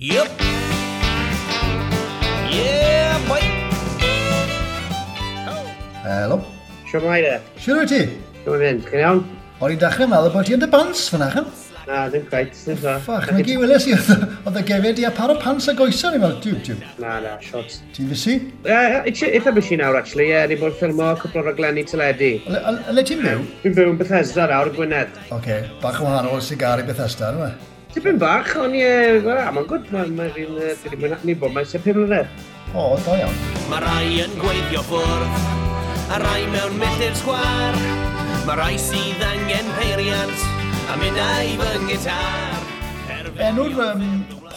Yep. Yeah, boy. Helo. Siwr mai de. Siwr wyt ti? Siwr mae'n mynd, chi'n iawn? O'n i'n dechrau meddwl bod ti yn dy bans fan achan. Na, ddim cwait, ddim so. Ffach, mae gi wyles i oedd y gefyd i a par o pants a goesau ni fel, diw, diw. Na, na, shot. Ti'n fysi? Ie, eitha bys i nawr, actually, ie, ni bod ffilmo cwpl o raglenni teledu. Le ti'n byw? Fi'n byw yn Bethesda nawr, Gwynedd. Oce, bach o wahanol sigar i Bethesda, dwi'n Tipyn bach, ond ie, mae'n gwrdd, mae'n rhywun, dwi'n bod, mae'n sepyn mlynedd. O, da iawn. Mae rai yn gweithio ffwrdd, a rai mewn milltir sgwar. Mae rai sydd angen peiriant, a mynd a'i fy gitar. Enw'r um,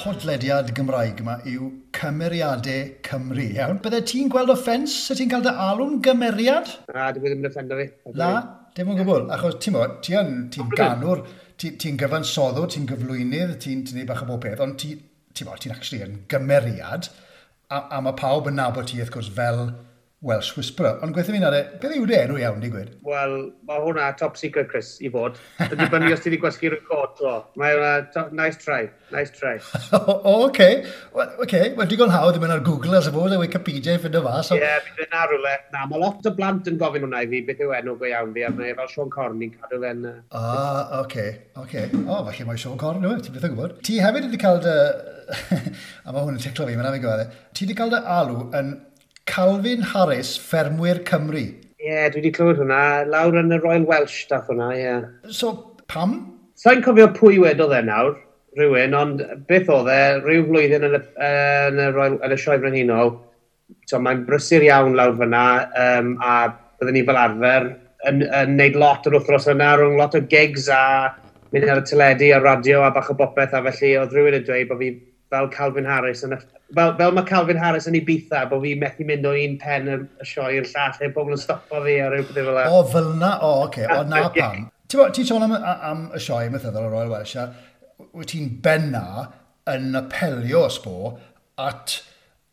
podlediad Gymraeg yma yw Cymeriadau Cymru, iawn? Bydde ti'n gweld offens, sy ti'n cael dy alw'n gymeriad? Na, dim yn offendo fi. Na, dim yn gwbl, achos ti'n ti ganwr ti'n ti, gyfansoddwr, ti'n gyflwynydd, ti'n ti, ti bach o bob peth, ond ti'n ti, ti, ti actually yn gymeriad, a, a mae pawb yn nabod ti, wrth gwrs, fel Welsh Whisperer. Ond gweithio fi'n arre, beth yw'r enw iawn, di gwed? Wel, mae hwnna top secret, Chris, i fod. Yn dibynnu os ti wedi gwasgu record dro. Mae hwnna, nice try, nice try. o, o, oce. Wel, oce, wel, digon hawdd yn mynd ar Google, as opposed, a Wikipedia i ffynd o fas. Ie, so... yeah, bydd yna rhywle. Na, mae lot o blant yn gofyn hwnna i fi, beth yw enw go iawn fi, a mae e fel Sean Corn i'n cadw fe'n... Ah, oce, oce. O, falle mae Sean Corn, yw e, ti'n beth yn gwybod. Ti hefyd wedi cael dy... a mae hwn yn ticlo fi, mae'n am i gwybod. E. Ti wedi cael dy alw yn Calvin Harris, ffermwyr Cymru. Ie, yeah, dwi wedi clywed hwnna. Lawr yn y Royal Welsh, dath hwnna, ie. Yeah. So, pam? Sa'n cofio pwy wedodd e nawr, rhywun, ond beth oedd e, rhyw flwyddyn yn y, yn y, Royal, yn y sioe frenhinol, so, mae'n brysur iawn lawr fyna, um, a byddwn ni fel arfer yn, yn neud lot yr wythnos yna, rhwng lot o gigs a mynd ar y teledu a radio a bach o bopeth, a felly oedd rhywun yn dweud bod fi fel Calvin Harris. Yn, fel, fel mae Calvin Harris yn ei bitha, bod fi methu mynd o un pen y, y sioe i'r llall, heb pobl yn stopo fi ar rhywbeth fel. O, fel na, o, oce, okay. o, na pam. Ti'n sôn am, am y sioe mythyddol o Royal Welsh, a wyt ti'n benna yn apelio sbo at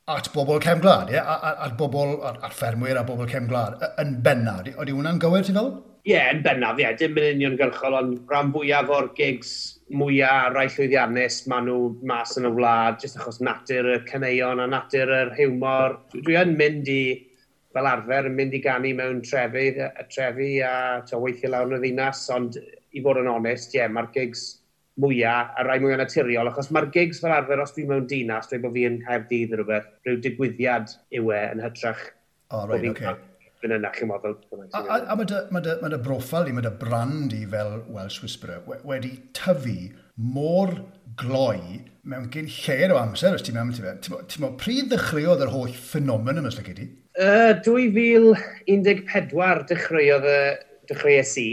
at bobl cefn gwlad, ie? At, at, bobl, at, at ffermwyr a bobl cefn gwlad, yn bennaf. Oeddi hwnna'n gywir, ti'n fel? Ie, yeah, yn bennaf, ie. Yeah. Dim yn uniongyrchol, ond rhan fwyaf o'r gigs mwyaf rai llwyddiannus maen nhw mas yn y wlad, jyst achos natur y caneuon a natur yr hiwmor. Dwi, dwi yn mynd i, fel arfer, yn mynd i ganu mewn trefi, y trefi a to, weithio lawr yn y ddinas, ond i fod yn onest, ie, yeah, mae'r gigs mwyaf a rai mwyaf naturiol, achos mae'r gigs fel arfer, os dwi mewn dinas, dwi bod fi yn Caerdydd neu rhywbeth, rhyw digwyddiad yw e yn hytrach. O, oh, right, okay. Cael yn yna, chi'n meddwl. A, a, a mae dy, ma dy, ma dy broffel i, mae dy brand i fel Welsh Whisperer wedi tyfu mor gloi mewn gyn lleir o amser os ti'n meddwl, ti fe. Ti'n meddwl, pryd ddechreuodd yr holl ffenomen ymysg like ti? Uh, 2014 dechreuodd y dechreuais i,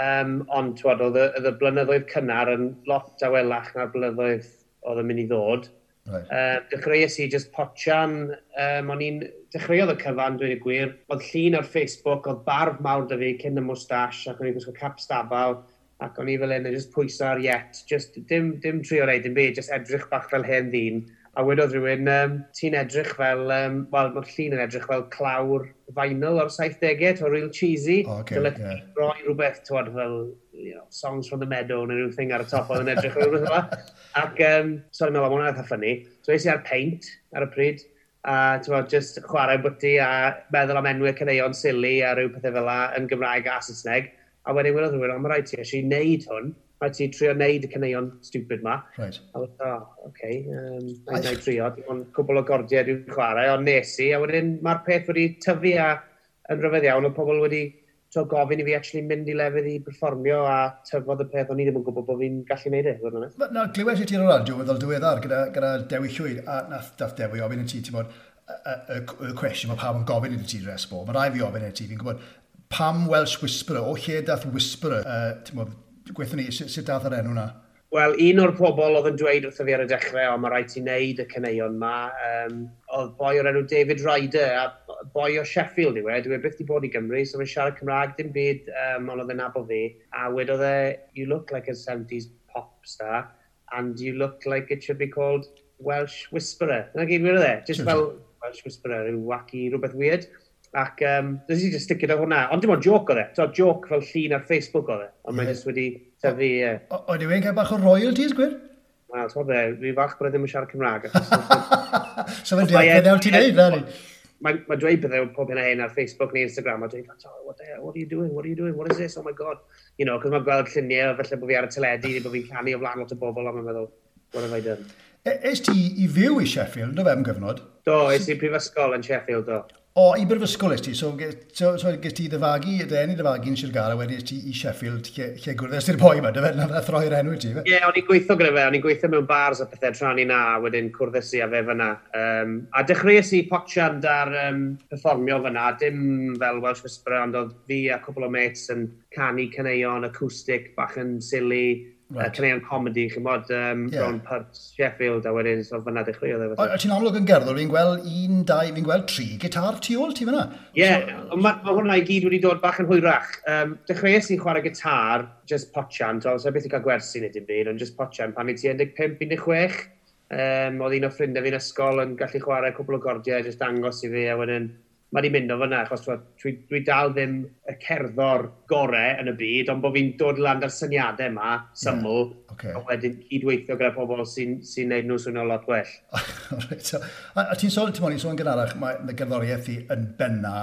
um, ond twad, oedd y, y blynyddoedd cynnar yn lot awelach na'r blynyddoedd oedd yn mynd i ddod. Right. Uh, dechreuais i just potian, um, o'n i'n dechreuodd y cyfan dwi'n y gwir. Oedd llun ar Facebook, oedd barf mawr dy fi cyn y mwstash ac o'n i'n gwisgo cap stabal ac o'n i fel hyn yn just pwyso ar yet. Just, dim, dim trio reid yn byd, just edrych bach fel hen ddyn. A wedodd rhywun, um, ti'n edrych fel, um, wel, mae'r llun yn edrych fel clawr vinyl o'r 70au, to real cheesy. Oh, okay, Dyle yeah. roi rhywbeth, twad, fel, you know, songs from the meadow neu rhyw thing ar y top oedd yn edrych rhywbeth yma. Ac, um, sorry, mae'n hwnna eitha ffynnu. So, eisi ar paint ar y pryd, a, ti'n just chwarae bwti a meddwl am enwau caneuon sili a rhyw pethau fel la yn Gymraeg a Saesneg. A wedyn, wedodd rhywun, ond mae'n rhaid ti eisiau neud hwn rhaid ti trio wneud y cyneuon stupid ma. Right. A wedi, o, oh, oce, okay, um, rhaid wneud trio, dim ond cwbl o gordiau dwi'n chwarae, ond nes i, a wedyn mae'r peth wedi tyfu a yn rhyfedd iawn, o pobl wedi tro gofyn i fi actually mynd i lefydd i performio a tyfodd y peth o'n i ddim yn gwybod bod fi'n gallu neud e. Na, glywes i ti ar y radio weddol diweddar gyda, gyda Dewi Llwyd a nath, nath Dewi ofyn i ti, ti'n bod, y cwestiwn mae pawb yn gofyn i ti dresbo, mae rai fi ofyn i ti, fi'n gwybod, pam Welsh Whisperer, o lle dath Whisperer, uh, ti'n bod, gweithio ni, sut, sut dath yr enw na? Wel, un o'r pobl oedd yn dweud wrtho fi ar y dechrau, o, mae rhaid ti wneud y caneuon yma, um, oedd boi o'r enw David Ryder, a boi o Sheffield yw e, dwi e byth di bod i Gymru, so fe'n siarad Cymraeg, dim byd, um, ond oedd e'n abo fi, a wedodd e, you look like a 70s pop star, and you look like it should be called Welsh Whisperer. Dyna gyd wedodd e, just fel Welsh Whisperer, rhyw wacky, rhywbeth weird. Ac um, nes i just sticio ar hwnna. Ond dim ond joc oedd e. So, joc fel llun ar Facebook oedd e. Ond yeah. mae'n just wedi tyfu... Uh... Oedd i wedi'n cael bach o royalties, gwir? Wel, so dde, dwi fach bod e ddim yn siarad Cymraeg. so fe'n dweud, fe'n ti'n neud, Lani? Mae'n ma dweud bethau o pob hyn a hyn ar Facebook neu Instagram, a dweud, oh, what, the, what are you doing, what are you doing, what is this, oh my god. You know, cos mae'n gweld lluniau, felly bod fi ar y teledu, neu bod fi'n canu o flan lot o bobl, a mae'n meddwl, what have I done? E-, es ti i fyw i Sheffield, do fe am gyfnod? Do, es i prifysgol yn Sheffield, do. O, i Brifysgol ys ti, so, so, so ges ti ddyfagu, dy enni ddyfagu yn Sirgara, wedyn ys ti i Sheffield, lle, lle gwrdd i'r boi yma, dy dyfe, na throi'r enw i ti, fe? Ie, yeah, o'n i'n gweithio gyda fe, o'n i'n gweithio mewn bars a pethau tra'n i na, wedyn cwrdd i a fe fyna. Um, a dechreuais i potsiad ar um, performio fyna, dim fel Welsh Whisperer, ond oedd fi a cwbl o mates yn canu caneuon, acoustic, bach yn silly, Right. Uh, Cyneuon comedy, bod um, yeah. Ron Pubs, Sheffield, a wedyn, so fyna dechreuodd efo. A ti'n amlwg yn gerddol, fi'n gweld un, dau, fi'n gweld tri gitar tu ôl ti fyna. Ie, yeah, so, mae ma hwnna i gyd wedi dod bach yn hwyrach. Um, dechreuais i chwarae gitar, just potian, to, so beth i cael gwersi nid yn byd, ond just potian, pan i ti 15-16. Um, oedd un o ffrindiau fi'n ysgol yn gallu chwarae cwbl o gordiau, just dangos i fi, a wedyn, mae di mynd o fyna, achos dwi, dwi dal ddim y cerddor gorau yn y byd, ond bod fi'n dod lan ar syniadau yma, syml, yeah. okay. a wedyn cydweithio gyda pobl sy'n sy neud nhw swnio lot well. right. so, a, a ti'n sôn, ti'n moyn, sôn gynharach, mae y gerddoriaeth i yn benna,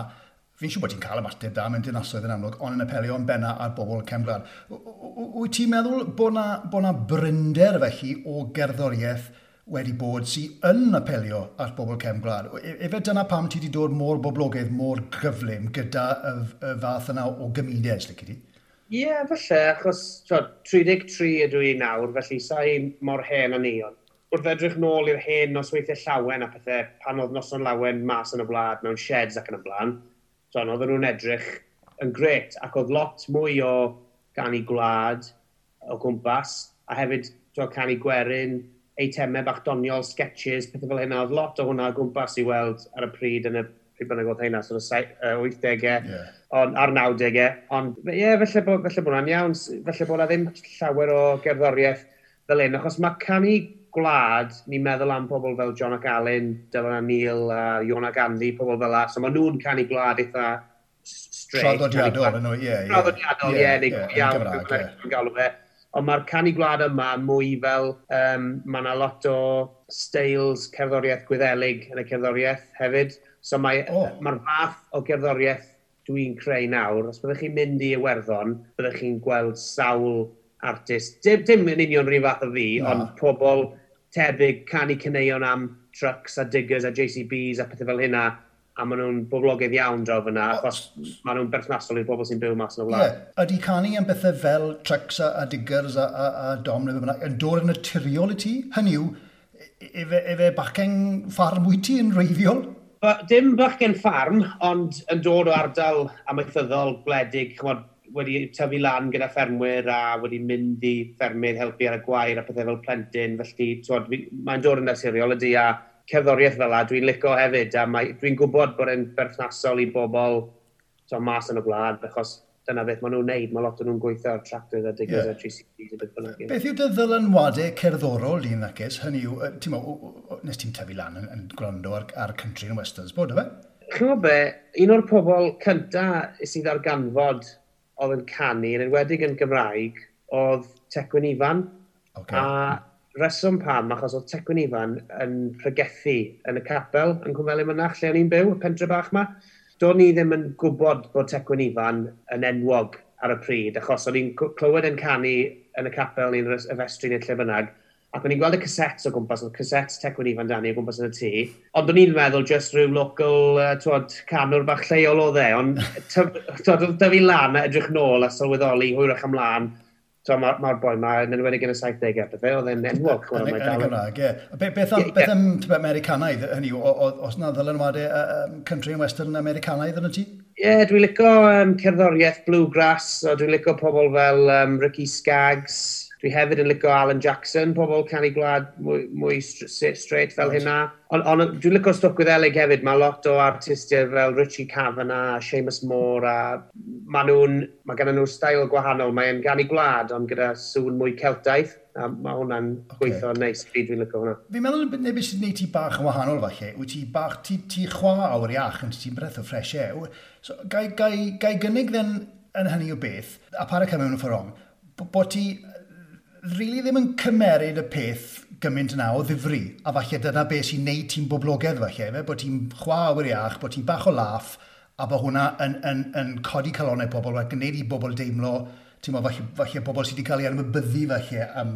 fi'n siŵr bod ti'n cael ymateb da mewn dinasoedd yn amlwg, ond yn apelio yn benna ar bobl cefn gwlad. Wyt ti'n meddwl bod na, bod na brynder felly o gerddoriaeth wedi bod sy'n yn apelio at bobl cefn gwlad. E Efe dyna pam ti wedi dod mor boblogaidd, mor gyflym gyda y, y fath yna o gymuned, slyc i ti? Ie, yeah, falle, achos tro, 33 ydw i nawr, felly sa'i mor hen a ni. ond Wrth edrych nôl i'r hen nosweithiau llawen a pethau pan oedd noson lawen mas yn y wlad mewn sheds ac yn y blaen, so, oedden nhw'n edrych yn gret ac oedd lot mwy o canu gwlad o gwmpas a hefyd so, canu gwerin, eitemau bach doniol, sketches, pethau fel hynna. Oedd lot o hwnna gwmpas i weld ar y pryd yn y pryd bynnag oedd hynna, sort of 80au yeah. on, a'r 90au. Ond ie, yeah, felly bod, felly bod hwnna'n iawn, felly bod hwnna ddim llawer o gerddoriaeth fel hyn, achos mae canu gwlad, ni'n meddwl am pobl fel John ac Allen, Dylan Neil a uh, Iona Gandhi, pobl fel la. So mae nhw'n canu gwlad eitha straight. Traddodiadol, yn nhw, ie. Traddodiadol, ie, neu iawn, yn galw fe. Ond mae'r canu gwlad yma mwy fel, um, mae yna lot o styles cerddoriaeth gwyddelig yn y cerddoriaeth hefyd. So mae'r oh. mae fath o gerddoriaeth dwi'n creu nawr, os byddwch chi'n mynd i Iwerddon, byddwch chi'n gweld sawl artist, dim, dim yn union rhyw fath o fi, no. ond pobl tebyg canu cyneuon am trucks a diggers a JCBs a pethau fel hynna, a maen nhw'n boblogaidd iawn draw fyna, achos maen nhw'n berthnasol i'r bobl sy'n byw mas yn y wlad. Yeah. Ydy canu am bethau fel trucks a, a diggers a, a, a dom neu beth yn dod yn naturiol i ti? Hynny yw, efe, efe bachgen ffarm wyt ti yn reiddiol? Ba, dim bachgen ffarm, ond yn dod o ardal amaethyddol, gwledig, chymod, wedi tyfu lan gyda ffermwyr a wedi mynd i ffermydd helpu ar y gwair a pethau fel plentyn. Felly, mae'n dod yn naturiol ydy a cerddoriaeth fel la dwi'n lico hefyd, a dwi'n gwybod bod e'n berthnasol i bobl so, mas yn y gwlad, achos dyna beth maen nhw'n neud. Mae lot o'n nhw'n gweithio ar tractors a diggers yeah. a 3CPs. a beth bynnag. Beth yw dy ddylanwadau cerddorol un ddacus? Hynny yw, ti'n nes ti'n tyfu lan yn, yn gwrando ar, ar country yn westerns, bod o fe? Chi'n be, un o'r pobl cyntaf sydd ar ganfod oedd yn canu, yn enwedig yn Gymraeg, oedd Tecwyn Ifan. Okay. A reswm pam, achos oedd Tecwyn Ifan yn pregethu yn y capel yn Cwmweli Mynach, lle o'n i'n byw, y pentre bach yma. Do'n i ddim yn gwybod bod Tecwyn Ifan yn enwog ar y pryd, achos o'n i'n clywed yn canu yn y capel ni'n y festri neu lle bynnag, ac o'n i'n gweld y cassettes o gwmpas, oedd cassettes Tecwyn Ifan Dani o gwmpas yn y tŷ, ond o'n i'n meddwl just rhyw local uh, twod, canwr bach lleol o dde, ond dyfu lan a edrych nôl a sylweddoli hwyrach ymlaen So mae'r ma, boi ma, yn enwedig yn y 70au beth, oedd e'n enwog. Yn y Gymraeg, ie. Beth am, beth am Americanaidd hynny, os na ddylanwadau um, country and western Americanaidd yn y ti? Ie, yeah, dwi'n licio um, cerddoriaeth bluegrass, o dwi'n licio pobl fel um, Ricky Skaggs, Dwi hefyd yn licio Alan Jackson, pobl canu gwlad mwy, mwy straight fel hynna. Ond on, dwi'n licio stwff gwyddeleg hefyd. Mae lot o artistiau fel Richie Cavanagh, Seamus Moore, a mae nhw'n, mae gen nhw stael gwahanol. Mae'n ganu gwlad, ond gyda sŵn mwy celtaidd. A mae hwnna'n okay. gweithio neis, fi dwi'n licio hwnna. Fi'n meddwl neu beth sy'n gwneud ti bach yn wahanol falle, wyt ti bach, ti, ti chwa awr iach yn ti'n breth o ffres e. So, gai, gai, gai gynnig then yn hynny o beth, a para cael mewn o ffordd bod ti really ddim yn cymeryd y peth gymaint yna o ddifri. A falle dyna beth sy'n neud ti'n boblogaidd falle, fe? bod ti'n chwa awyr iach, bod ti'n bach o laff, a bod hwnna yn, yn, yn codi calonau pobl ac yn gwneud i bobl deimlo, ti'n meddwl, falle, falle bobl sydd wedi cael ei anwybyddu falle am,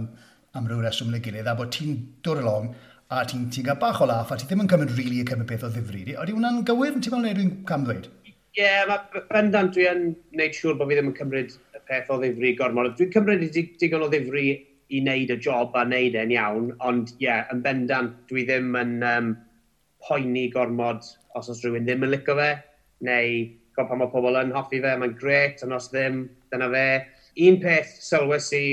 am ryw reswm neu gilydd, a bod ti'n dod along a ti'n ti gael bach o laff, a ti ddim yn cymryd rili really y cymryd beth o ddifri. Oeddi hwnna'n gywir? Ti'n meddwl neud rwy'n cam ddweud? Ie, yeah, mae bendant dwi yn gwneud siŵr bod fi ddim yn cymryd peth o ddifri gormod. Dwi'n cymryd i digon o ddifri i wneud y job a wneud e'n iawn, ond ie, yeah, yn bendant, dwi ddim yn um, poeni gormod os oes rhywun ddim yn licio fe, neu gwybod pan mae pobl yn hoffi fe, mae'n gret, ond os ddim, dyna fe. Un peth sylwes i,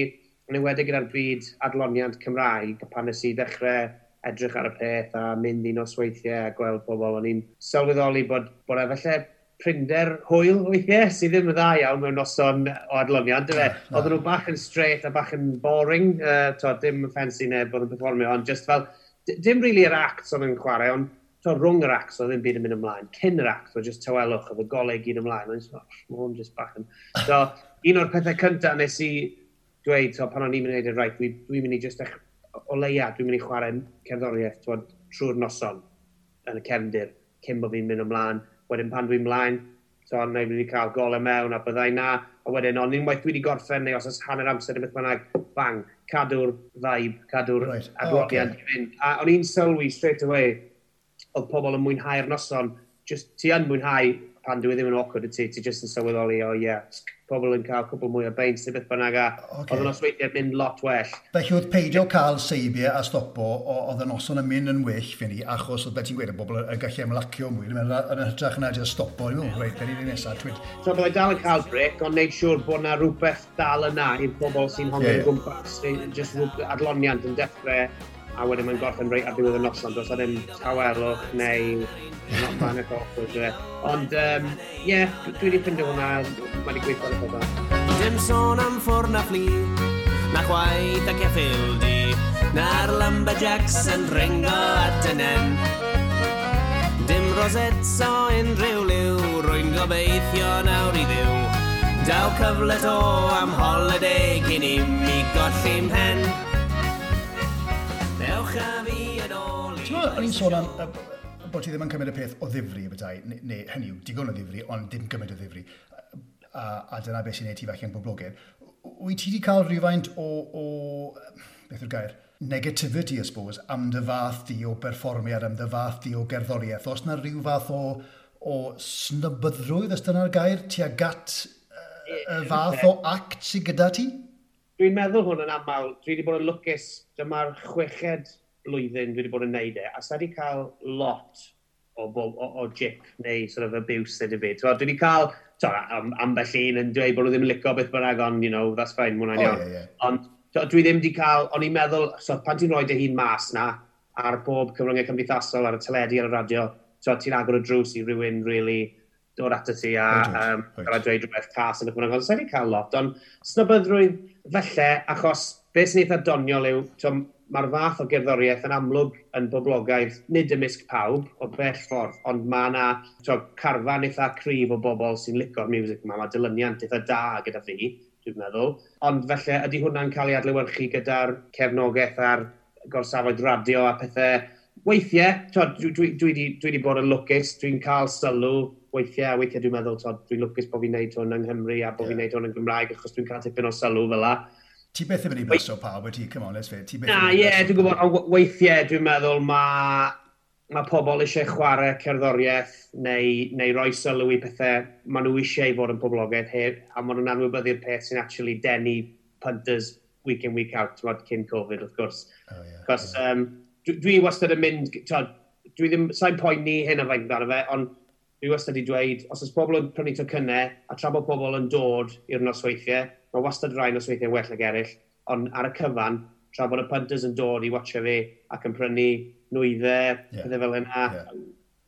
yn enwedig gyda'r byd adloniant Cymraeg, pan nes i ddechrau edrych ar y peth a mynd i nosweithiau a gweld pobl, o'n i'n sylweddoli bod, bod e falle prinder hwyl weithiau, sydd ddim yn dda iawn mewn noson o adloniant, dyfe? Yeah, Oedden nhw bach yn straight a bach yn boring, uh, to, dim yn fancy neb oedd yn performio, ond just fel, dim really yr acts oedd yn chwarae, ond to, rhwng yr acts oedd yn byd yn mynd ymlaen. Cyn yr acts oedd just tywelwch oedd y golau gyd ymlaen, ond just, oh, just bach yn... So, un o'r pethau cyntaf nes i dweud, so, pan o'n i'n mynd i wneud yn rhaid, dwi'n dwi mynd i just eich o leia, dwi'n mynd i chwarae cerddoriaeth trwy'r noson yn y cefndir, cyn bod fi'n mynd ymlaen wedyn pan dwi'n mlaen, so ond neu wedi cael golau mewn a byddai na, a wedyn ond unwaith dwi wedi gorffen neu os oes hanner amser neu beth bynnag, bang, cadw'r vibe, cadw'r right. adwodiad oh, okay. fynd. A o'n i'n sylwi straight away, oedd pobl yn mwynhau'r noson, just ti yn mwynhau pan dwi ddim yn awkward y ti, ti jyst yn sylweddoli, o oh, ie, yeah, pobl yn cael cwbl mwy o beint neu beth bynnag a okay. oedd y nosweithiau mynd lot well. Felly oedd peidio cael seibiau a stopo, oedd y noson yn mynd yn well fi ni, achos oedd beth ti'n gweud y bobl yn gallu ymlacio mwy, yn hytrach yna jyst stopo, yn mynd, reit, beth i'n nesaf, twyd. So byddai dal yn cael brec ond neud siŵr bod yna rhywbeth dal yna i'r pobl sy'n hongi'n yeah. gwmpas, just rhywbeth adloniant yn dechrau a wedyn mae'n gorffen reit ar ddiwedd y noson, does a ddim tawelwch neu not panic off o dre. Ond, um, yeah, dwi wedi ffindio hwnna, mae wedi gweithio ar y dda. Dim sôn am ffwrn a fflu, na chwaith ac effil di, na'r lumberjacks yn ringo at y nen. Dim rosets o unrhyw liw, rwy'n gobeithio nawr i ddiw. Daw cyfle to am holiday cyn i mi golli'n hen. O'n i'n sôn am bod ti ddim yn cymryd y peth o ddifri y bydau, neu, neu hynny yw, digon o ddifri, ond dim cymryd o ddifri. A, a dyna beth sy'n neud ti falle yn boblogaidd. Wyt ti wedi cael rhywfaint o, o beth yw'r gair, negativity, I suppose, am dy fath di o berfformiad, am dy fath di o gerddoriaeth. Os yna rhyw fath o, o snybyddrwydd, os dyna'r gair, ti a gat y fath o act sydd gyda ti? Dwi'n meddwl hwn yn aml. Dwi wedi bod yn lwcus. Dyma'r chweched blwyddyn dwi wedi bod yn neud e, a sa wedi cael lot o, o, o, o jip neu sort of abuse ydy fi. Dwi wedi cael to, am, ambell un yn dweud bod nhw ddim yn licio beth bynnag, ond, you know, that's fine, mwynhau'n oh, iawn. Yeah, yeah. Ond to, dwi ddim wedi cael, o'n i'n meddwl, so, pan ti'n rhoi dy hun mas na, ar bob cyfryngau cymdeithasol, ar y teledu, ar y radio, so, ti'n agor y drws i rhywun, really, dod ato ti a um, a dweud rhywbeth cas yn y Cymraeg, ond sa'i wedi cael lot, ond snybyddrwydd felly, achos beth sy'n eitha doniol yw, mae'r fath o gerddoriaeth yn amlwg yn boblogaidd nid ymysg pawb o bell ffordd, ond mae yna so, carfan eitha cryf o bobl sy'n licor music yma, mae dilyniant eitha da gyda fi, dwi'n meddwl. Ond felly ydy hwnna'n cael ei adlewyrchu gyda'r cefnogaeth a'r gorsafoedd radio a pethau. Weithiau, dwi, dwi, dwi, dwi, dwi wedi bod yn lwcus, dwi'n cael sylw weithiau, weithiau dwi'n meddwl, dwi'n lwcus bod fi'n neud hwn yng Nghymru a bod yeah. fi'n neud hwn yn Gymraeg, achos dwi'n cael tipyn o sylw fel la ti beth yn mynd i blaso pawb wyt ti, come on, let's fit. Ti beth Na, ie, yeah, dwi'n gwybod, ond weithiau dwi'n meddwl mae ma pobl eisiau chwarae cerddoriaeth neu, neu roi sylw i pethau maen nhw eisiau fod yn poblogaeth heb, a maen nhw'n anwybyddu'r peth sy'n actually denu punters week in, week out, ti'n cyn Covid, wrth gwrs. Oh, yeah, Cos yeah. um, dwi, dwi wastad yn mynd, tod, dwi ddim, sa'n poeni hyn o faint amdano fe, ond dwi wastad wedi dweud, os oes pobl yn prynu tocynnau, a tra bod pobl yn dod i'r nosweithiau, mae wastad rhain os weithiau well ag eraill, ond ar y cyfan, tra bod y punters yn dod i watcha fi ac yn prynu nwyddau, yeah. pethau fel yna, yeah.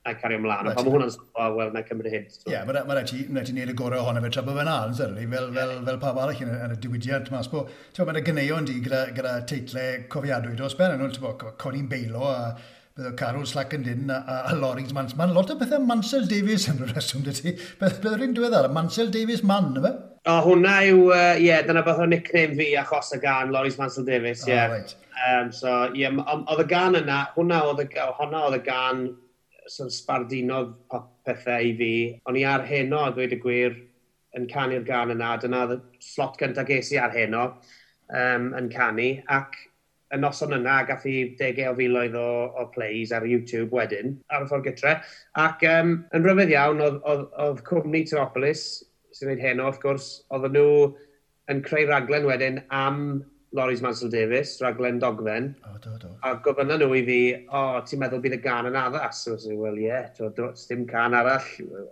a cario ymlaen. Ond mae hwnna'n sôn, wel, na cymryd hyn. Ie, yeah, mae'n rhaid ti wneud y gorau ohono fe tra bod fe'n al, fel, fel, fel pawb arall yn, yn y diwydiant mas. Mae'n y gyneuon di gyda, gyda teitlau cofiadwy dros ben, yn ôl, ti'n bod, Colin Bailo a bydd y carws slac yn dyn a, a, a loris mans. Mae'n lot o bethau Mansell Davies yn y reswm dy ti. Beth bydd yr un diweddar, Mansell Davies man, yma? O, hwnna yw, ie, uh, yeah, dyna beth o'n nickname fi achos y gan, Loris Mansell Davies, ie. Yeah. Oh, right. um, so, ie, yeah, oedd y gan yna, hwnna oedd y, hwnna oedd y gan so, sbardinodd pethau i fi. O'n i ar heno, dweud y gwir, yn canu'r gan yna, dyna oedd y slot gyntaf ges i ar heno um, yn canu, ac y noson yna gath i degau o filoedd o, o plays ar YouTube wedyn, ar y ffordd gytre. Ac um, yn rhyfedd iawn, oedd, oedd, oedd cwmni Teropolis, sy'n gwneud heno, wrth gwrs, oedd nhw yn creu raglen wedyn am Loris Mansell Davis, raglen dogfen. O, do, do. A gofynna nhw i fi, o, oh, ti'n meddwl bydd y gan yn addas? So, so, Wel, ie, yeah, dim can arall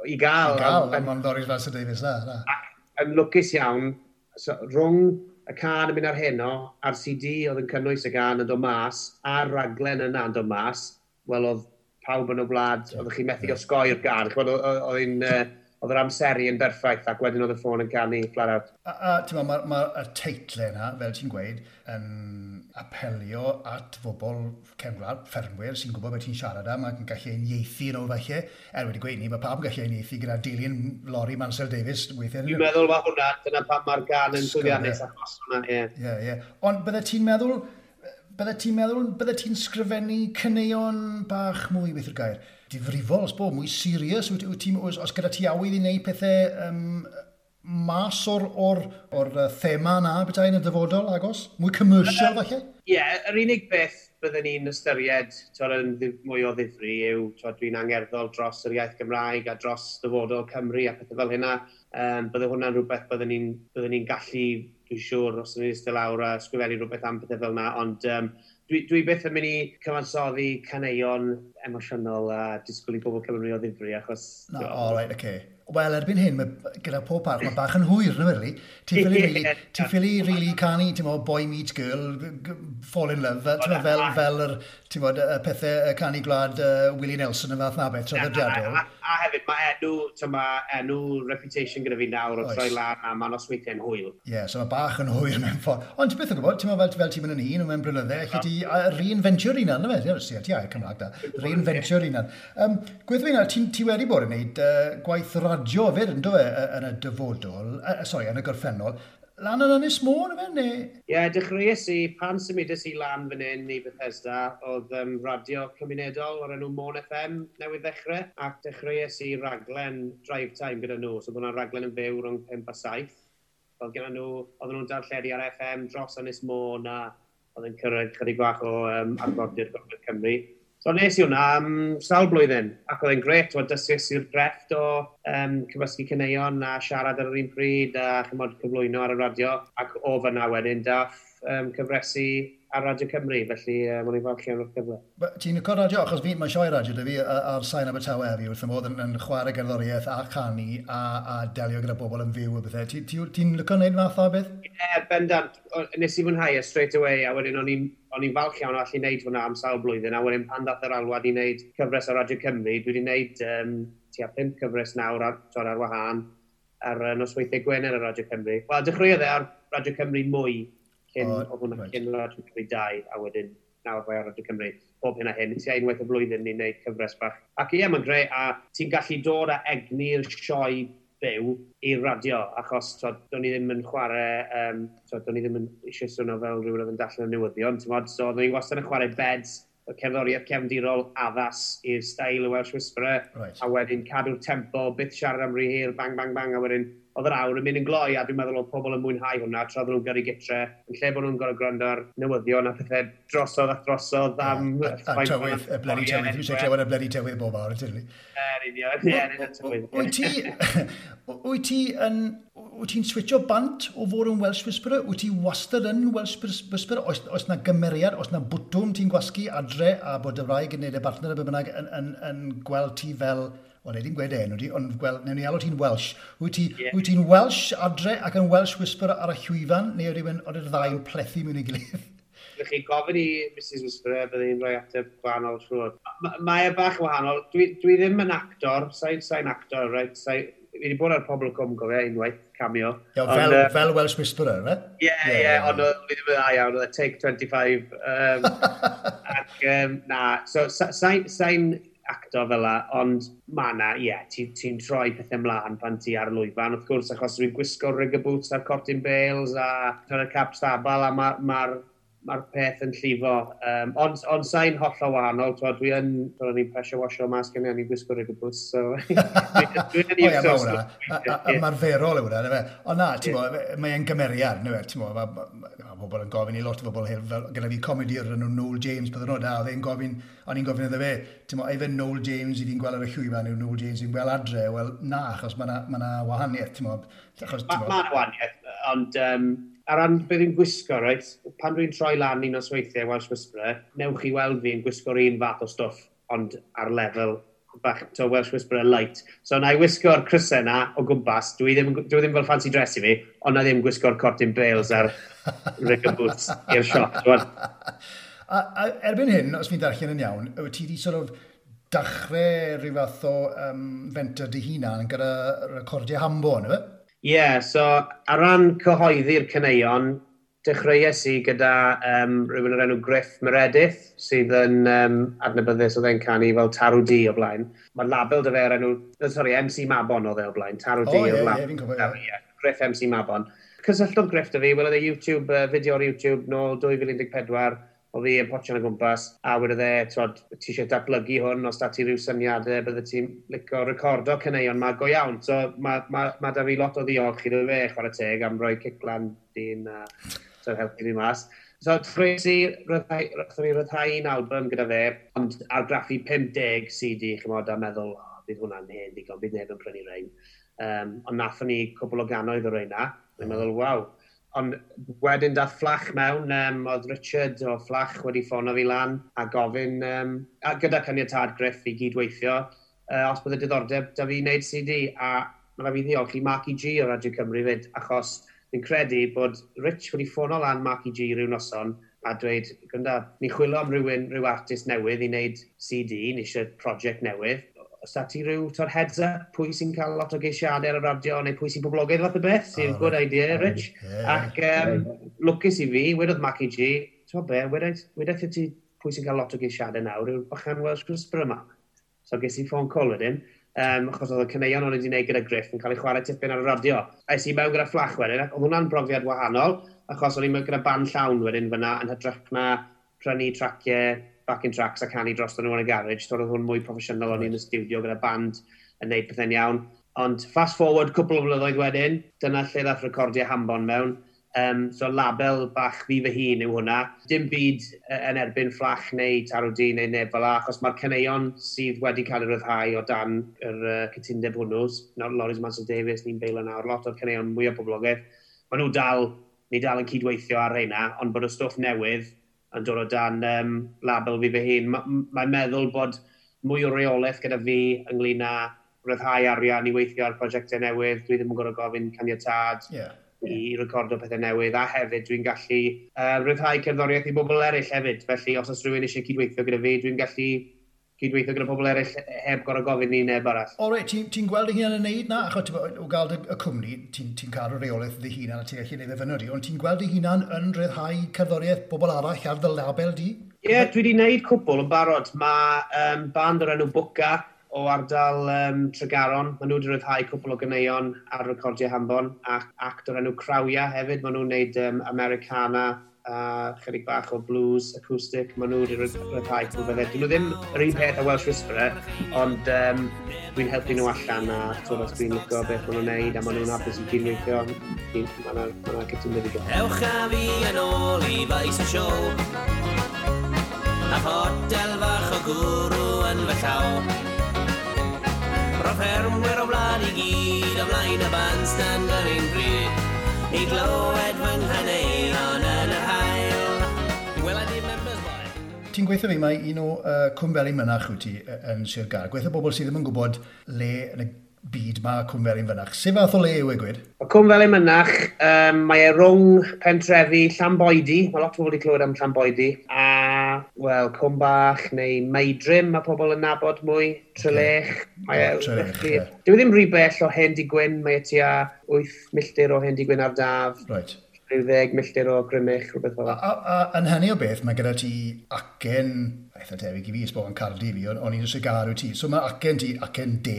i gael. I gael, am Loris Mansell Davis, na. na. Ac yn lwcus iawn, so, rhwng y can yn mynd ar heno, a'r CD oedd yn cynnwys y gan yn dod mas, a'r raglen yna yn dod mas, wel oedd pawb yn y wlad, oeddech chi methu osgoi'r gan, oedd hi'n... Uh, oedd yr amseru yn berffaith ac wedyn oedd y ffôn yn canu flat out. A, a ti'n meddwl, mae'r ma, ma teitlau yna, fel ti'n gweud, yn apelio at fobl cefnwlad, ffermwyr sy'n gwybod beth ti'n siarad am ac yn gallu unieithu yn ôl falle. Er wedi gweud ni, mae pawb yn gallu unieithu gyda dilyn Lori Mansell Davis weithiau. Dwi'n meddwl mae hwnna, dyna pam mae'r gan yn llwyddiannus achos hwnna, ie. Ie, ie. Ond bydde ti'n meddwl, bydde ti'n meddwl, bydde ti'n sgrifennu cyneuon bach mwy beth yw'r gair? difrifol, os bo, mwy serious, wyt, wyt os, os gyda ti awydd i wneud pethau um, mas o'r, or, or uh, thema na bethau yn y dyfodol agos? Mwy commercial falle? Ie, yeah, yr unig beth byddwn ni'n ystyried twyd, yn mwy o ddifri yw dwi'n angerddol dros yr iaith Gymraeg a dros dyfodol Cymru a pethau fel hynna. Um, bydde hwnna'n rhywbeth byddwn ni'n ni gallu, dwi'n siŵr, os ydyn ni'n ystod lawr a sgrifennu rhywbeth am pethau fel yna, ond um, dwi, dwi beth yn mynd i cyfansoddi caneuon emosiynol a disgwyl i bobl Cymru o ddifri achos... No, all right, okay. Wel, erbyn hyn, mae, gyda pob parch, mae bach yn hwyr, na really. Ti'n ffili, really, ti ffili really canu, ti'n meddwl, boy meets girl, fall in love, ti'n meddwl, fel, fel yr, ti'n meddwl, y pethau canu gwlad uh, Willie Nelson yn fath na beth, traddodiadol. A, a, a, hefyd, mae enw, tyma, enw reputation gyda fi nawr o troi lan, a mae'n osweithio'n hwyl. Ie, yeah, so mae bach yn hwyr mewn ffordd. Ond ti'n beth yn gwybod, ti'n meddwl, fel ti'n mynd yn un, mewn brynyddau, chi ti reinventio'r un anna fe, ti'n meddwl, Cymraeg da, reinventio'r un anna. Um, Gwyddwyn, ti wedi bod yn gwneud uh, gwaith radio fyd, yn dweud yn y dyfodol, uh, sorry, yn y gorffennol, lan yn Ynys Môn, yfe, neu? Ie, yeah, dechreuais i, pan symudus i lan fan hyn i Bethesda, oedd um, radio cymunedol o'r enw Môn FM newydd ddechrau, ac dechreuais i raglen Drive Time gyda nhw, so bod yna raglen yn fyw rhwng 5 a 7. Oedd gen nhw, oedd nhw'n darlledu ar FM dros Ynys Môn a oedd yn cyrraedd chydig bach o um, arfordir Gogledd Cymru. So nes i hwnna am sawl blwyddyn, ac oedd e'n gret, oedd dysgis i'r grefft o um, cymysgu cyneuon a siarad ar yr un pryd a chymod cyflwyno ar y radio, ac o fyna wedyn daff um, cyfresu ar Radio Cymru, felly um, o'n i'n falch iawn o'r cyfle. Ti'n cod radio, achos fi, mae sioe radio dy fi ar sain Abertawe fi wrth ymwneud yn, yn chwarae gerddoriaeth a canu a, a delio gyda bobl yn fyw a bethau. Ti'n ti, ti, ti record wneud math o beth? Ie, yeah, bendant. Nes i fwynhau e straight away a wedyn o'n i'n o'n i'n falch iawn o allu wneud hwnna am sawl blwyddyn, a wedyn pan dath yr alwad i wneud cyfres o Radio Cymru, dwi wedi wneud um, tua pimp cyfres nawr ar, ar, ar wahân ar uh, nosweithiau Gwener ar Radio Cymru. Wel, dechreuodd e ar Radio Cymru mwy cyn, oh, o hwnna, right. cyn Radio Cymru 2, a wedyn nawr fe ar Radio Cymru bob hyn a hyn, tua unwaith y flwyddyn ni'n neud cyfres bach. Ac ie, mae'n greu, a ti'n gallu dod a egni'r sioe byw i'r radio, achos do'n i ddim yn chwarae, um, do'n i ddim yn eisiau swnio fel rhywun oedd yn dallan y newyddion, so do'n i wastad yn chwarae beds y cerddoriaeth cefndirol addas i'r stael y Welsh Whisperer, right. a wedyn cadw'r tempo, byth siarad am rhy hir, bang, bang, bang, a wedyn oedd yr awr yn mynd yn gloi, a fi'n meddwl oedd pobl yn mwynhau hwnna, tra oedden nhw'n gyrru gytre, yn lle bod nhw'n gorau gwrando ar newyddion a pethau drosodd a drosodd am... A, a, a tywydd, y bledi tywydd, dwi'n eisiau clywed y bledi tywydd bob awr, ydyn ni? Er, union, er, yn tywydd. Wyt ti, yn, wyt ti'n switcho bant o fod yn Welsh Whisperer? Wyt ti wastad yn Welsh Whisperer? Oes, oes na gymeriad, oes na bwtwm ti'n gwasgu adre a bod y rhaid yn neud y bartner y bynnag yn, yn, yn, yn gweld ti fel Wel, nid i'n gweud enw di, ond gwel, newn ni alw ti'n Welsh. Wyt ti'n yeah. ti Welsh adre ac yn Welsh whisper ar y llwyfan, neu rhywun o'r ddau yn plethu mewn i gilydd? Ydych chi'n gofyn i Mrs Whisperer, byddai'n rhoi ateb gwahanol siwr. Mae e bach wahanol. Dwi, dwi ddim yn actor, sa'n sa actor, right? Sa fi wedi bod ar pobl cwm gofio unwaith, cameo. Yo, fel, uh, fel Welsh Whisperer, fe? Ie, ie, ond fi ddim yn dda iawn, oedd e Take 25. Um, ac, um, na, so sa'n sa, sa, sa acto fel la, ond ma na, ie, yeah, ti'n ti troi pethau mlaen pan ti ar lwyfan, wrth gwrs, achos dwi'n gwisgo rigger boots a'r cotton bales a tynnu'r cap stabal a mae'r ma, ma mae'r peth yn llifo. Um, ond on sa'n hollol wahanol, twa, dwi yn, dwi'n ni'n pressure washo mas gen i, ni'n gwisgo gwisgo'r y bws. so... dwi'n yn iwsio stwff. Marferol yw hwnna, ond na, ti'n yeah. mae'n gymeriad, nefo, ti'n mo, mae bobl yn gofyn i lot o bobl, hyn, gyda fi comedi o'r enw Noel James, byddwn nhw da, oedd e'n gofyn, o'n i'n gofyn iddo fe, ti'n mo, efe Noel James i fi'n gweld ar y llwyfan, yw Noel James i'n gweld adre, wel na, achos mae yna wahaniaeth, ti'n mo, achos. Mae wahaniaeth, ond um, ar ran beth dwi'n gwisgo, right? Pan dwi'n troi lan un o sweithiau Welsh Whisperer, newch chi weld fi'n gwisgo'r un fath o stwff, ond ar lefel bach to Welsh Whisperer light. So na i wisgo'r crysau na o gwmpas, dwi ddim, dwi ddim fel fancy dress i fi, ond na ddim gwisgo'r cotton bales ar rigor boots i'r siop. A, a, erbyn hyn, os fi'n darllen yn iawn, wyt ti wedi sort of dachrau rhyw fath o um, fenter dy hunan gyda recordiau hambo, nefyd? Ie, yeah, so ar ran cyhoeddi'r cyneuon, dechreuais i gyda um, rhywun o'r enw Griff Meredith, sydd yn um, adnabyddus oedd e'n canu fel Tarw D o blaen. Mae label dy fe o'r enw, sorry, MC Mabon oedd e o blaen, Tarw D oh, o blaen. Yeah, yeah, yeah. Griff MC Mabon. Cysylltodd Griff dy fi, welodd e YouTube, uh, fideo ar YouTube nôl 2014, o fi yn potion y gwmpas, a wedi dde, twod, ti eisiau datblygu hwn, os da ti rhyw syniadau, bydde ti'n licio recordo cyneuon ma go iawn. So mae ma, ma da fi lot o ddiolch iddo fe, chwarae teg, am roi ciclan dyn a so helpu fi mas. So, trwy'n roeddwn i ryddhau un album gyda fe, ond argraffu 50 CD, chymod, a meddwl, oh, bydd hwnna'n hen, ddigon, bydd neb yn prynu rhain. Um, ond nathon ni cwbl o ganoedd o reina, a meddwl, waw, Ond wedyn dath fflach mewn, um, oedd Richard o fflach wedi ffono fi lan a gofyn, um, a gyda caniatad Griff i gydweithio, uh, os byddai diddordeb da fi wneud CD. A mae fi ddiolch i Marky G o Radio Cymru fyd, achos fi'n credu bod Rich wedi ffono lan Marky G rhyw noson a dweud, gynda, ni chwilio am rhywun, rhyw artist newydd i wneud CD, ni eisiau prosiect newydd, os da ti rhyw tor heads up pwy sy'n cael lot o geisiadau ar y radio neu pwy sy'n poblogaidd fath o beth, sy'n oh, good idea, Rich. Yeah, Ac um, lwcus i fi, wedodd Mackie G, ti'n be, wedodd ti pwy sy'n cael lot o geisiadau nawr yw'r bachan Welsh Crisper yma. So ges i ffôn call wedyn, um, achos oedd y cyneuon o'n wedi gwneud gyda Griff yn cael ei chwarae tipyn ar y radio. A i mewn gyda fflach wedyn, oedd hwnna'n brofiad wahanol, achos o'n i'n mewn gyda ban llawn wedyn fyna yn hydrach na prynu traciau backing tracks a canu dros nhw yn y garage, so hwn mwy proffesiynol o'n i'n y studio gyda band yn neud pethau'n iawn. Ond fast forward, cwpl o flynyddoedd wedyn, dyna lle ddath recordio Hambon mewn. Um, so label bach fi fy hun yw hwnna. Dim byd yn erbyn fflach neu taro di neu neb fel achos mae'r cyneuon sydd wedi cael eu ryddhau o dan yr uh, cytundeb hwnnw, nawr Loris Mansell Davies, ni'n beilo nawr, lot o'r cyneuon mwy o poblogaeth, maen nhw dal, ni dal yn cydweithio ar reina, ond bod y stwff newydd yn dod o dan um, label fi fy hun. Mae'n ma meddwl bod mwy o reolaeth gyda fi ynglyn â ryddhau arian i weithio ar prosiectau newydd. Dwi ddim yn gorfod gofyn caniatad yeah. i recordo pethau newydd. A hefyd, dwi'n gallu uh, ryddhau cerddoriaeth i bobl eraill hefyd. Felly, os oes rhywun eisiau cydweithio gyda fi, dwi'n gallu cydweithio gyda pobl eraill heb gorau gofyn ni neb arall. O reit, ti'n ti gweld y hunan yn neud na? Achos o gael y, cwmni, ti'n ti cael y reolaeth dy hunan a ti'n gallu neud efo nyrru, ond ti'n gweld y hunan yn rhyddhau cerddoriaeth bobl arall ar dy label di? Ie, yeah, dwi wedi gwneud cwbl yn barod. Mae um, band o'r enw Bwca o ardal um, Tregaron, maen nhw wedi rhyddhau cwbl o gyneuon ar recordiau Hambon, ac act o'r enw Crawia hefyd, maen nhw'n gwneud um, Americana, a chydig bach o blues, acoustic, maen nhw wedi rhyddhau clwbethau. Dyn nhw ddim yr un peth a Welsh Whisperer, ond um, dwi'n helpu nhw allan a twyd os dwi'n lygo beth maen nhw'n neud a maen nhw'n hapus i gydweithio, maen nhw'n cytundeb i gael. Ewch a fi yn ôl i faes y siow, a hotel fach o gwrw yn fy llaw. Roedd ffermwyr o blad i gyd o blaen y bandstand yr un bryd, i glywed fy nghaneuon ti'n gweithio fi, mae un o uh, cwmfeli mynach wyt ti yn Sir Gar. Gweithio bobl sydd ddim yn gwybod le yn y byd mae Cwmfeli Mynach. Sut fath o le yw e gwed? Y Cwmfeli Mynach, um, mae e rhwng pentrefi Llamboedi, mae lot o bobl wedi clywed am Llamboedi, a wel, Cwmbach neu meidrym mae pobl yn nabod mwy, Trelech. Okay. Mae oh, Trelech. Yeah. Dwi e ddim rhy bell o Hen Digwyn, mae e tua 8 milltir o Hen Digwyn ar daf. Right rhyw ddeg milltir o grymich, rhywbeth fel. A, a, a, yn hynny o beth, mae gyda ti acen, eitha tebyg i fi, ysbog yn cardi fi, o'n i'n sigaru ti. So mae acen ti, acen de,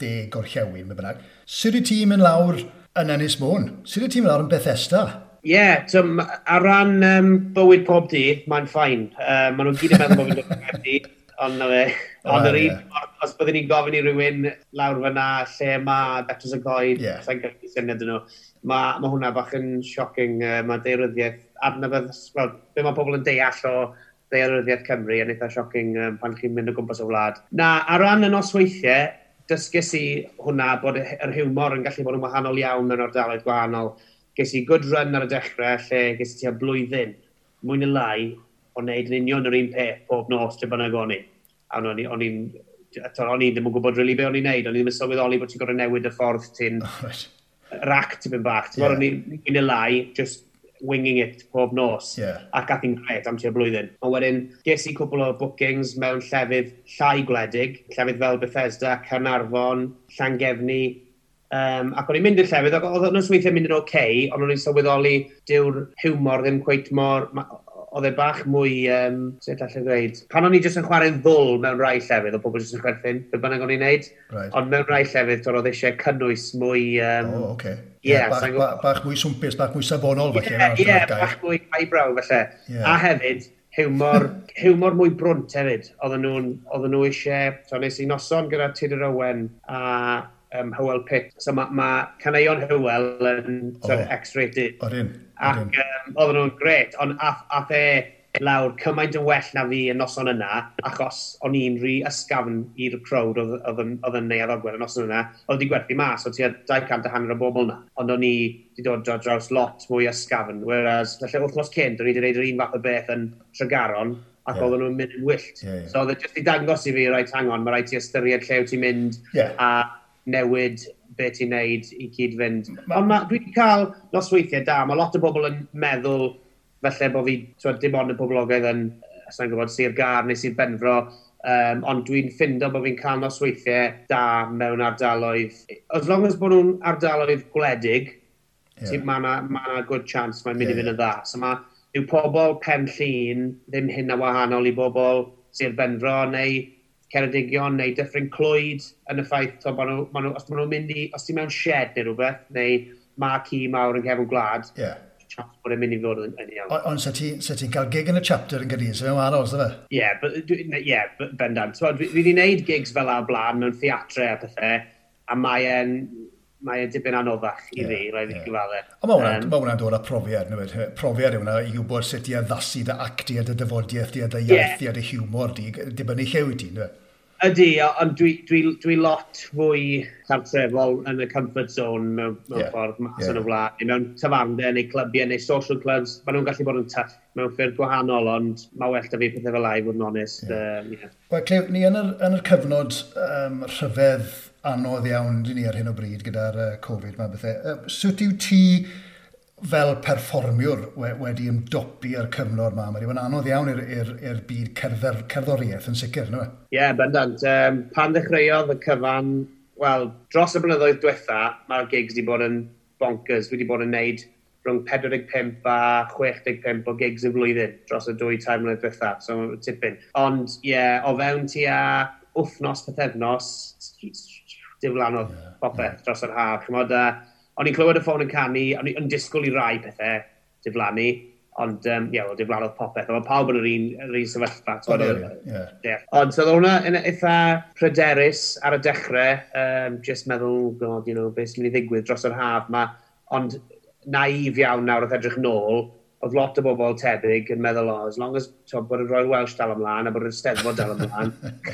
de gorllewin, mae bynnag. Sut i ti'n mynd lawr yn Ynys Môn? Sut i ti'n mynd lawr yn Bethesda? Ie, yeah, so, ar ran um, bywyd pob dydd, mae'n ffain. Uh, maen nhw'n gyd yn meddwl bod fi'n dod yn dydd, ond na fe. Ond yr un os byddwn ni'n gofyn i rywun lawr fyna, lle mae Betws y Goed, yeah. sa'n gallu syniad yn nhw mae ma hwnna bach yn shocking, uh, mae deiryddiaeth adnabod, well, be mae pobl yn deall o deiryddiaeth Cymru yn eitha shocking um, pan chi'n mynd o gwmpas o wlad. Na, ar ran y nosweithiau, dysgus i hwnna bod yr hiwmor yn gallu bod yn wahanol iawn yn ardaloedd gwahanol. Ges i good run ar y dechrau lle ges i tua blwyddyn, mwy neu lai, o wneud yn union yr un peth pob nos dy bynnag o'n i. A o'n i'n o'n i ddim yn gwybod rili really be o'n i'n neud, o'n i ddim yn sylweddoli bod ti'n gorau newid y ffordd ti'n right rac act yn bach. Ti'n yeah. ni yn y lai, just winging it pob nos. Yeah. Ac ath i'n gret am tua blwyddyn. A wedyn, ges i cwbl o bookings mewn llefydd llai gwledig, llefydd fel Bethesda, Carnarfon, Llangefni, Um, ac o'n i'n mynd i'r llefydd, ac oedd yn ysweithiau mynd yn oce, okay, ond o'n i'n sylweddoli dyw'r hiwmor ddim cweith mor oedd e bach mwy, um, sut allai ddweud, pan o'n i jyst yn chwarae'n ddwl mewn rai llefydd, oedd pobl jyst yn chwerthin, be bynnag o'n i'n neud, right. ond mewn rai llefydd, oedd eisiau cynnwys mwy... Um, oh, okay. Yeah, yeah, bach, bach, bach mwy swmpus, bach mwy safonol, falle. Ie, yeah, yeah, bach mwy eyebrow, falle. Yeah. A hefyd, hiwmor, hiwmor mwy brwnt hefyd. Oedden nhw, oedden nhw eisiau, so nes i noson gyda Tudor Owen a um, Hywel Pitt. So mae ma caneuon Hywel yn oh. sort X-rated. O'r. Ac um, oedden nhw'n gret, ond ath, ath e lawr cymaint yn well na fi y noson yna, achos o'n i'n rhi ysgafn i'r crowd oedd yn neud addogwyr y noson yna, oedd wedi gwerthu mas, oedd tua 200 a hanner o bobl yna, ond o'n i wedi dod ar draws lot mwy ysgafn, whereas, felly wrthnos cynt, o'n i wedi gwneud yr un fath o beth yn Tregaron, ac yeah. oedden nhw'n mynd yn wyllt. Yeah, yeah. So oedd e jyst i dangos i fi, rhaid hangon, mae rhaid ti ystyried lle wyt ti'n mynd yeah. a newid beth ti'n neud i gyd fynd. Ond ma, dwi wedi cael nosweithiau da, mae lot o bobl yn meddwl felly bod fi, twyd, dim ond y poblogaidd yn, sa'n gwybod, Sir Gar neu Sir Benfro, um, ond dwi'n ffindo bod fi'n cael nosweithiau da mewn ardaloedd. As long as bod nhw'n ardaloedd gwledig, yeah. mae yna ma, good chance mae'n mynd yeah. i fynd yn dda. So mae yw pobl pen llun ddim hyn a wahanol i bobl Sir Benfro neu Ceredigion neu Dyffryn Clwyd yn y ffaith, to, ma nhw, ma nhw, os maen nhw'n mynd i, os ti'n mewn shed neu rhywbeth, neu ma ci mawr yn cefn gwlad, yeah chance bod e'n mynd i fod yn, yn iawn. Ond sa ti'n ti cael gig yn y chapter yn gyrru, sef yn wahanol, sef? Ie, yeah, yeah, bendant. So, fi wedi gwneud gigs fel ar blaen mewn theatre a pethau, a mae e'n mae e'n dipyn anoddach i fi, rhaid i gyfaddau. Ond mae hwnna'n dod â profiad, newid. Profiad yw hwnna i gwybod sut i addasu dy acti a dy dyfodiaeth di a dy iaith yeah. a dy hiwmor di, dibynnu llew i ti, newid. Ydy, ond dwi, dwi, dwi lot fwy cartrefol yn y comfort zone mewn, mewn yeah. ffordd mas yeah. yn y wlad. Mewn tafarnau neu clybiau neu social clubs, maen nhw'n gallu bod yn tough mewn ffyrdd gwahanol, ond mae well da fi pethau fel lai, fod yn onest. Yeah. Um, yeah. Wel, Clef, ni yn yr, yn yr cyfnod um, rhyfedd anodd iawn dyn ni ar hyn o bryd gyda'r uh, Covid. Mae bethau. Uh, sut yw ti fel perfformiwr wedi ymdopi ar cyfnod yma. Mae wedi bod anodd iawn i'r byd cerddor, cerddoriaeth yn sicr, no? Ie, yeah, bendant. Um, pan ddechreuodd y cyfan, wel, dros y blynyddoedd diwetha, mae'r gigs wedi bod yn bonkers. Wedi bod yn neud rhwng 45 a 65 o gigs y flwyddyn dros y dwy tair mlynedd diwetha, so tipyn. Ond, ie, yeah, o fewn ti a wythnos pethefnos, diflannodd yeah, popeth yeah. dros yr haf. Chymod, uh, O'n i'n clywed y ffôn yn canu, o'n i'n disgwyl i rai pethau diflannu, ond um, ie, wel, diflannodd popeth. Mae pawb yn yr un, yr un sefyllfa. Oh, yeah, yeah. yeah. Ond oedd hwnna yn eitha pryderus ar y dechrau, um, just meddwl, god, you know, beth sy'n mynd i ddigwydd dros yr haf yma. Ond naif iawn nawr oedd edrych nôl, oedd lot o bobl tebyg yn meddwl, o, as long as to, bod y Royal Welsh dal ymlaen a bod yr steddfod dal ymlaen,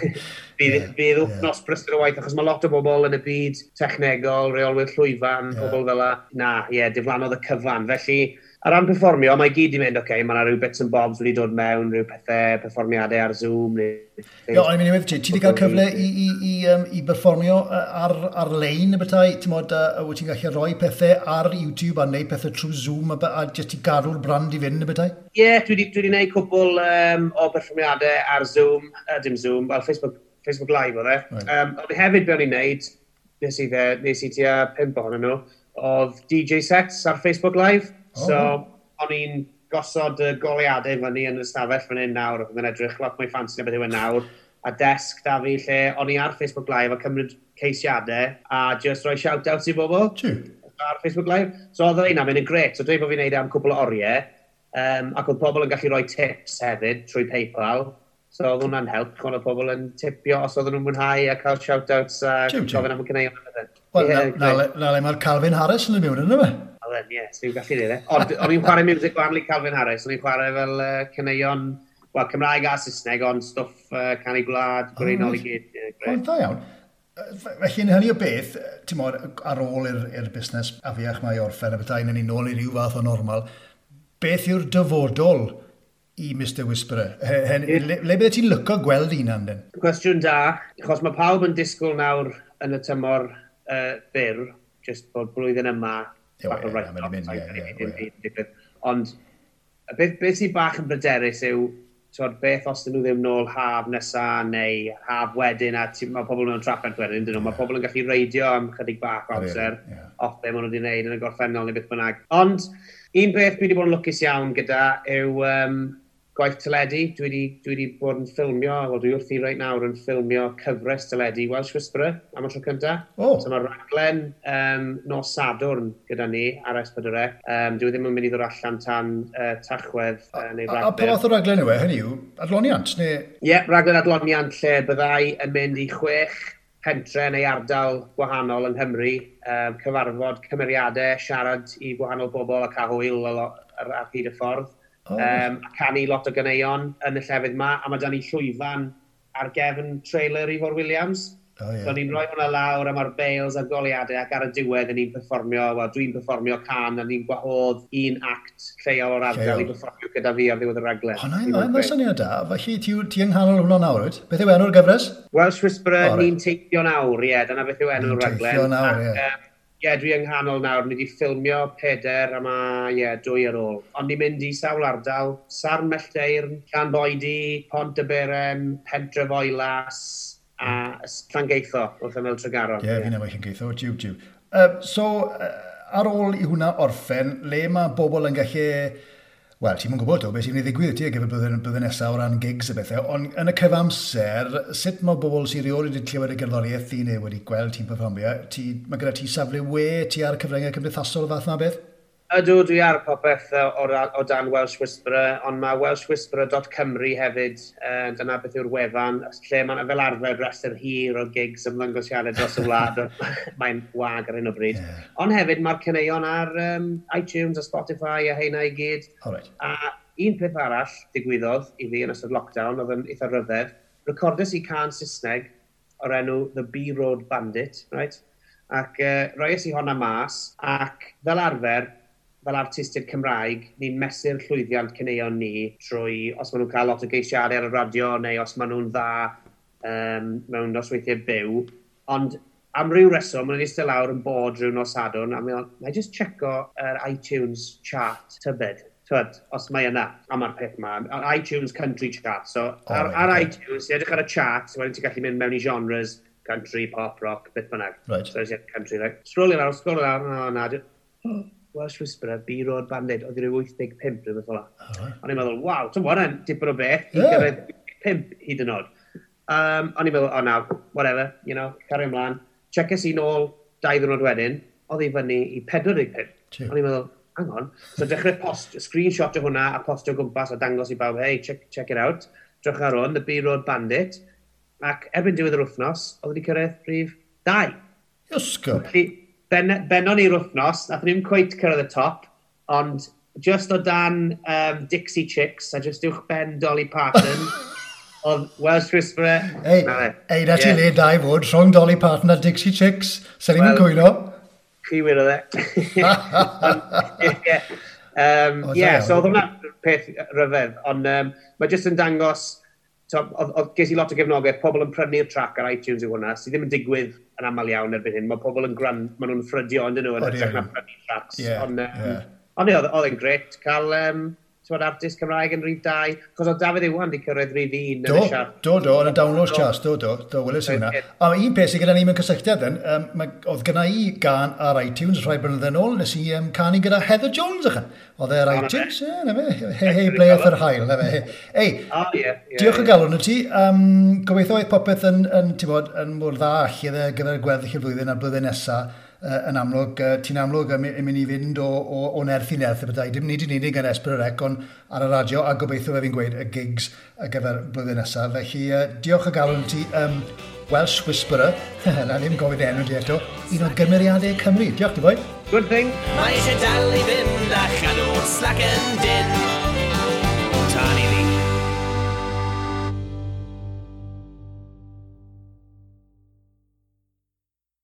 bydd yeah, yeah. nos brysur o waith, achos mae lot o bobl yn y byd technegol, reolwyr llwyfan, yeah. pobl fel na, ie, yeah, diflannodd y cyfan. Felly, ar ran perfformio, mae gyd i mynd, oce, okay, mae yna rhyw bits and bobs wedi dod mewn, rhyw pethau, perfformiadau ar Zoom. Neu, Yo, o'n i'n mynd i wedi, ti wedi cael cyfle i, i, i, um, i berfformio ar, ar-lein y bethau, ti'n modd, uh, wyt ti'n gallu rhoi pethau ar YouTube a wneud pethau trwy Zoom a, a jyst i gadw'r brand i fynd y bethau? Ie, yeah, dwi wedi gwneud cwbl um, o berfformiadau ar Zoom, uh, dim Zoom, wel Facebook, Facebook Live oedd e. Right. Um, ond hefyd be o'n i'n neud, nes i, fe, nes i tua pimp ohonyn nhw, oedd DJ sets ar Facebook Live. So, o'n i'n gosod y goliadau fyny yn y stafell fan hyn nawr, ac yn edrych lot mwy ffansi na beth yw e nawr, a desg da fi lle o'n i ar Facebook Live a cymryd ceisiadau a just roi shout-outs i bobl ar Facebook Live. So oedd yna, am yn gret, so dweud bod fi'n neud e am cwbl o oriau, um, ac oedd pobl yn gallu rhoi tips hefyd trwy PayPal. So oedd hwnna'n help, chwan oedd pobl yn tipio os oedd nhw'n mwynhau a cael shout-outs a gofyn am y cynnig. Wel, na le mae'r Calvin Harris yn y miwn yna fe? Oedden, ie, yes, fi'n gallu dweud e. Ond o'n i'n chwarae music o Anley Calvin Harris, o'n i'n chwarae fel uh, cyneuon, wel, Cymraeg a Saesneg, ond stwff uh, canu gwlad, gwreinol i gyd. Oedd da iawn. Felly, yn hynny o beth, ti'n modd, ar ôl i'r busnes afiach mae orffen, a bethau, yn ni nôl i ryw fath o normal, beth yw'r dyfodol i Mr Whisperer? He, Hen, le, le bydde ti'n lyco gweld un am den? Cwestiwn da, achos mae pawb yn disgwyl nawr yn y tymor uh, byr, just bod blwyddyn yma, bach o right Ond, beth, beth sy'n bach yn bryderus yw, twod, beth os dyn nhw ddim nôl haf nesa neu haf wedyn a ti, mae pobl mewn trafferth wedyn, dyn nhw. Yeah. Mae pobl yn gallu reidio am chydig bach amser yeah. off be maen nhw wedi gwneud yn y gorffennol neu beth bynnag. Ond, un beth dwi wedi bod yn lwcus iawn gyda yw um, gwaith teledu. Dwi wedi, dwi wedi bod yn ffilmio, wel dwi wrthi reit nawr yn ffilmio cyfres teledu Welsh Whisperer am y tro cyntaf. Oh. So mae raglen um, nos Sadwrn gyda ni ar S4C. Um, dwi ddim yn mynd i ddod allan tan uh, tachwedd uh, neu raglen. A, a pa fath o raglen yw e? Hynny yw adloniant? Ie, neu... yeah, raglen adloniant lle byddai yn mynd i chwech pentre neu ardal gwahanol yng Nghymru, um, cyfarfod cymeriadau, siarad i gwahanol bobl ac a hwyl ar, ar hyd y ffordd oh. um, a canu lot o ganeuon yn y llefydd yma, a mae dan ni llwyfan ar gefn trailer i Ford Williams. Oh, yeah. So ni'n rhoi hwnna lawr am ar bales a'r goliadau ac ar y diwedd ni'n performio, wel dwi'n performio can a ni'n gwahodd un act lleol o'r ardal i performio gyda fi ar ddiwedd y raglen. O, na, mae'n syniad da. Felly ti, ti yng nghanol hwnna nawr, wyt? Beth yw enw'r gyfres? Welsh Whisperer, oh, ni'n teithio nawr, ie. Dyna beth yw enw'r raglen. Ni'n teithio nawr, ie. Yeah. Ie, dwi yng nghanol nawr. Ni wedi ffilmio peder a mae, ie, dwy ar ôl. Ond ni'n mynd i sawl ardal. Sarn Mellteirn, Llanboedi, Pont y Berem, Pentre Foelas a hmm. Llangeitho wrth ymwyl Tregaron. Ie, yeah, fi'n efo Llangeitho, jiw, jiw. Uh, so, uh, ar ôl i hwnna orffen, le mae bobl yn gallu wel, ti'n mwyn gwybod o, beth sy'n ei ddigwydd ti ar gyfer blwyddyn, blwyddyn nesaf o ran gigs a bethau, ond yn y cyfamser, sut mae bobl sy'n rheol wedi clywed y gerddoriaeth ti neu wedi gweld ti'n performio, ti, mae gyda ti safle we, ti ar y cyfryngau cymdeithasol o fath yma beth? Ydw, dwi ar popeth o, o dan Welsh Whisperer, ond mae welshwhisperer.cymru hefyd, uh, dyna beth yw'r wefan, lle mae'n fel arfer rhestr hir o gigs ymddangosiadau dros y wlad, mae'n wag ar hyn o bryd. Yeah. Ond hefyd mae'r cyneuon ar um, iTunes a Spotify a heina i gyd. Right. A un peth arall digwyddodd i fi yn ystod lockdown, oedd yn eitha ryfedd, recordes i can Saesneg o'r enw The B-Road Bandit, right? ac uh, roes i honna mas, ac fel arfer, fel artistied Cymraeg, ni'n mesur llwyddiant cyneuon ni trwy, os maen nhw'n cael lot o geisiadau ar y radio, neu os maen nhw'n dda um, mewn nosweithiau byw. Ond am ryw reswm, maen nhw'n eistedd lawr yn bod rhyw nos nosadwn, a maen nhw'n, just checo yr iTunes chart tybed. Twyd, os mae yna, a mae'r peth yma, ar iTunes Country Chart. So, oh, ar, ar okay. iTunes, i edrych ar y chart, wedyn ti'n gallu mynd mewn i genres, country, pop, rock, beth bynnag. Right. So, country, like, scrollio lawr, scrollio lawr, no, na, Welsh Whisperer, Biro o'r Bandit, oedd rhyw 85 rhywbeth fel yna. O'n i'n meddwl, waw, ti'n bod yn dipyn o beth, i yeah. gyrraedd 5 hyd yn oed. Um, o'n i'n meddwl, o oh, na, whatever, you know, cario ymlaen. Checkers i nôl, dau ddwrnod wedyn, oedd i fyny i 45. O'n i'n meddwl, hang on. So dechrau post, screenshot o hwnna a postio gwmpas a dangos i bawb, hey, check, check it out. Drwch ar hwn, The B Road Bandit. Ac erbyn diwedd yr wythnos, oedd wedi cyrraedd rhif 2. Ysgol. Felly, ben, benon ni'r wythnos, nath ni'n cweith cyrraedd y top, ond just o dan um, Dixie Chicks a just uwch ben Dolly Parton, oedd Welsh Whisperer... Ei, ei, na ti le da i fod, rhwng Dolly Parton a Dixie Chicks, sy'n well, cwyno. Chi wir oedd e. Um, yeah, so oedd hwnna'n peth ryfedd, ond um, mae jyst yn dangos oedd ges i lot o gefnogaeth, pobl yn prynu'r track ar iTunes i hwnna, sydd ddim yn digwydd yn aml iawn erbyn hyn. Mae pobl yn gran, maen nhw'n ffrydio ond nhw yn edrych na prynu tracks. Yeah, ond, um, yeah. ond oedd e'n gret cael um, bod artist Cymraeg yn rhif 2, cos o Dafydd Iwan di cyrraedd rhif 1 yn y siarad. Do, do, yn y downloads chas, do, do, do, welys hwnna. A un peth sydd gyda ni mewn cysylltiad yn, um, oedd gyda i gan ar iTunes rhai blynedd yn ôl, nes i um, canu gyda Heather Jones ychan. Oedd e'r iTunes, ie, na fe, he, he, ble oedd yr hael, na fe. Ei, diolch o galon y ti. Um, gobeithio oedd popeth yn, yn, yn, yn mor dda allu ar gyfer gweddill y flwyddyn a'r blwyddyn nesaf uh, yn amlwg, uh, ti'n amlwg yn mynd i fynd o, o, o nerth i nerth y bydau. Dim nid yn unig yn Esbryrec, ond ar y radio, a gobeithio fe fi'n gweud y gigs ar gyfer blwyddyn nesaf. Felly, uh, diolch o galon ti um, Welsh Whisperer, na ddim gofyn enw di eto, un o gymeriadau Cymru. Diolch ti boi. Good thing. Mae eisiau dal i fynd a chadw slac yn dyn.